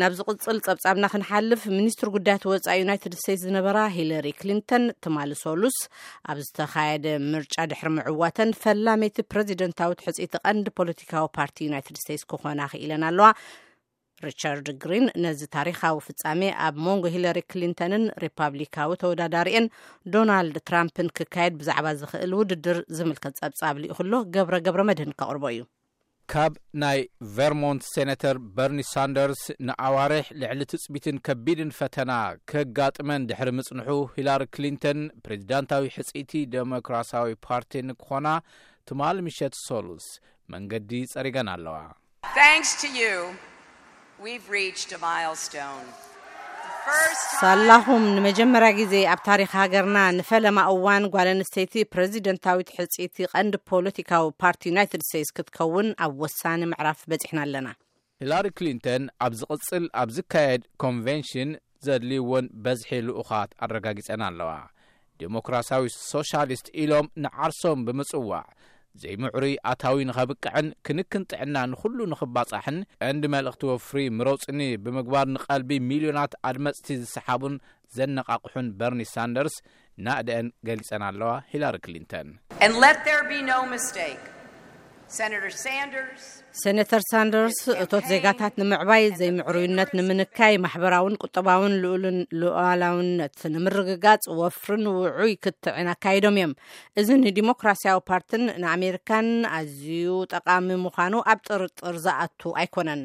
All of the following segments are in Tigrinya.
ናብ ዝቕጽል ጸብጻብና ክንሓልፍ ሚኒስትር ጉዳያት ወፃኢ ዩናይትድ ስቴትስ ዝነበራ ሂለሪ ክሊንተን ትማሊ ሰሉስ ኣብ ዝተኻየደ ምርጫ ድሕሪ ምዕዋተን ፈላመይቲ ፕረዚደንታዊት ሕፅይቲ ቀንዲ ፖለቲካዊ ፓርቲ ዩናይትድ ስቴትስ ክኾና ክኢለን ኣለዋ ሪቻርድ ግሪን ነዚ ታሪካዊ ፍጻሜ ኣብ መንጎ ሂለሪ ክሊንተንን ሪፓብሊካዊ ተወዳዳሪኤን ዶናልድ ትራምፕን ክካየድ ብዛዕባ ዝኽእል ውድድር ዝምልከት ጸብጻብ ልኢኹሎ ገብረ ገብረ መድህን ከቕርቦ እዩ ካብ ናይ ቨርሞንት ሴነተር በርኒ ሳንደርስ ንኣዋርሕ ልዕሊ ትጽቢትን ከቢድን ፈተና ከጋጥመን ድሕሪ ምጽንሑ ሂላሪ ክሊንተን ፕሬዚዳንታዊ ሕጽይቲ ደሞክራሲያዊ ፓርቲ ንክኾና ትማሊ ምሸት ሰሉስ መንገዲ ጸሪገን ኣለዋ። Thanks to you ሳላኹም ንመጀመርያ ግዜ ኣብ ታሪክ ሃገርና ንፈለማ እዋን ጓል ኣንስተይቲ ፕረዚደንታዊት ሕጽይቲ ቀንዲ ፖለቲካዊ ፓርቲ ዩናይትድ ስቴትስ ክትከውን ኣብ ወሳኒ ምዕራፍ በጺሕና ኣለና። ሂላሪ ክሊንተን ኣብ ዝቕጽል ኣብ ዝካየድ ኮንቨንሽን ዘድልዩወን በዝሒ ልኡኻት ኣረጋጊጸን ኣለዋ። ደሞክራስያዊ ሶሻሊስት ኢሎም ንዓርሶም ብምጽዋዕ፣ ዘይምዕሩይ ኣታዊ ንኸብቅዕን ክንክን ጥዕና ንኹሉ ንኽባጻሕን ቀንዲ መልእኽቲ ወፍሪ ምረጹኒ ብምግባር ንቐልቢ ሚልዮናት ኣድመጽቲ ዝሰሓቡን ዘነቓቕሑን በርኒ ሳንደርስ ናእደኣን ገሊጸን ኣለዋ፣ ሂላሪ ክሊንተን። And let there be no mistake, Senator Sanders. ሰነተር ሳንደርስ እቶት ዜጋታት ንምዕባይ ዘይምዕሩይነት ንምንካይ ማሕበራውን ቁጠባውን ልኡልን ሉዓላውነት ንምርግጋጽ ወፍርን ውዑይ ክትዕን ኣካይዶም እዮም እዚ ንዲሞክራሲያዊ ፓርትን ንኣሜሪካን ኣዝዩ ጠቓሚ ምዃኑ ኣብ ጥርጥር ዝኣቱ ኣይኮነን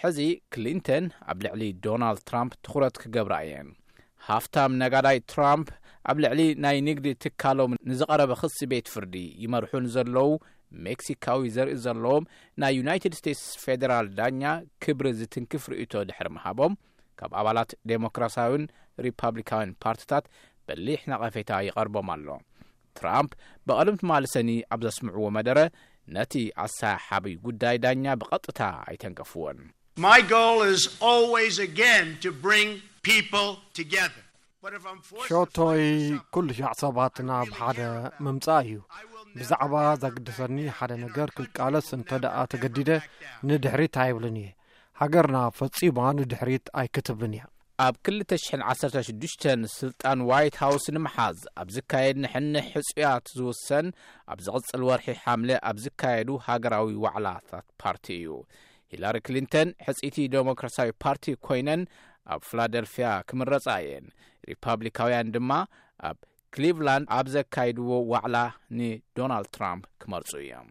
ሕዚ ክሊንተን ኣብ ልዕሊ ዶናልድ ትራምፕ ትኹረት ክገብራ እየን። ሃፍታም ነጋዳይ ትራምፕ ኣብ ልዕሊ ናይ ንግዲ ትካሎም ንዝቐረበ ክሲ ቤት ፍርዲ ይመርሑ ንዘለዉ ሜክሲካዊ ዘርኢ ዘለዎም ናይ ዩናይትድ ስቴትስ ፌደራል ዳኛ ክብሪ ዝትንክፍ ርእይቶ ድሕሪ ምሃቦም ካብ ኣባላት ዴሞክራሲያዊን ሪፓብሊካዊን ፓርትታት በሊሕ ነቐፌታ ይቐርቦም ኣሎ። ትራምፕ ብቐደም ትማሊ ሰኒ ኣብ ዘስምዕዎ መደረ፣ ነቲ ኣሰሓሓቢ ጉዳይ ዳኛ ብቐጥታ ኣይተንከፍዎን። ሸቶይ ኩሉሻዕ ሰባት ናብ ሓደ ምምጻእ እዩ። ብዛዕባ ዘግድሰኒ ሓደ ነገር ክቃለስ እንተድኣ ተገዲደ ንድሕሪት ኣይብልን እየ። ሃገርና ፈጺማ ንድሕሪት ኣይክትብልን እያ። ኣብ ክልተ ሽሕን ዓሰርተ ሽዱሽተን ስልጣን ዋይት ሃውስ ንምሓዝ ኣብ ዝካየድ ንሕንሕ ሕጹያት ዝውሰን ኣብ ዝቕጽል ወርሒ ሓምለ ኣብ ዝካየዱ ሃገራዊ ዋዕላታት ፓርቲ እዩ። ሂላሪ ክሊንተን ሕጽይቲ ደሞክራስያዊ ፓርቲ ኮይነን ኣብ ፍላደልፍያ ክምረጻ እየን። ሪፓብሊካውያን ድማ ኣብ ክሊቭላንድ ኣብ ዘካይድዎ ዋዕላ ንዶናልድ ትራምፕ ክመርጹ እዮም።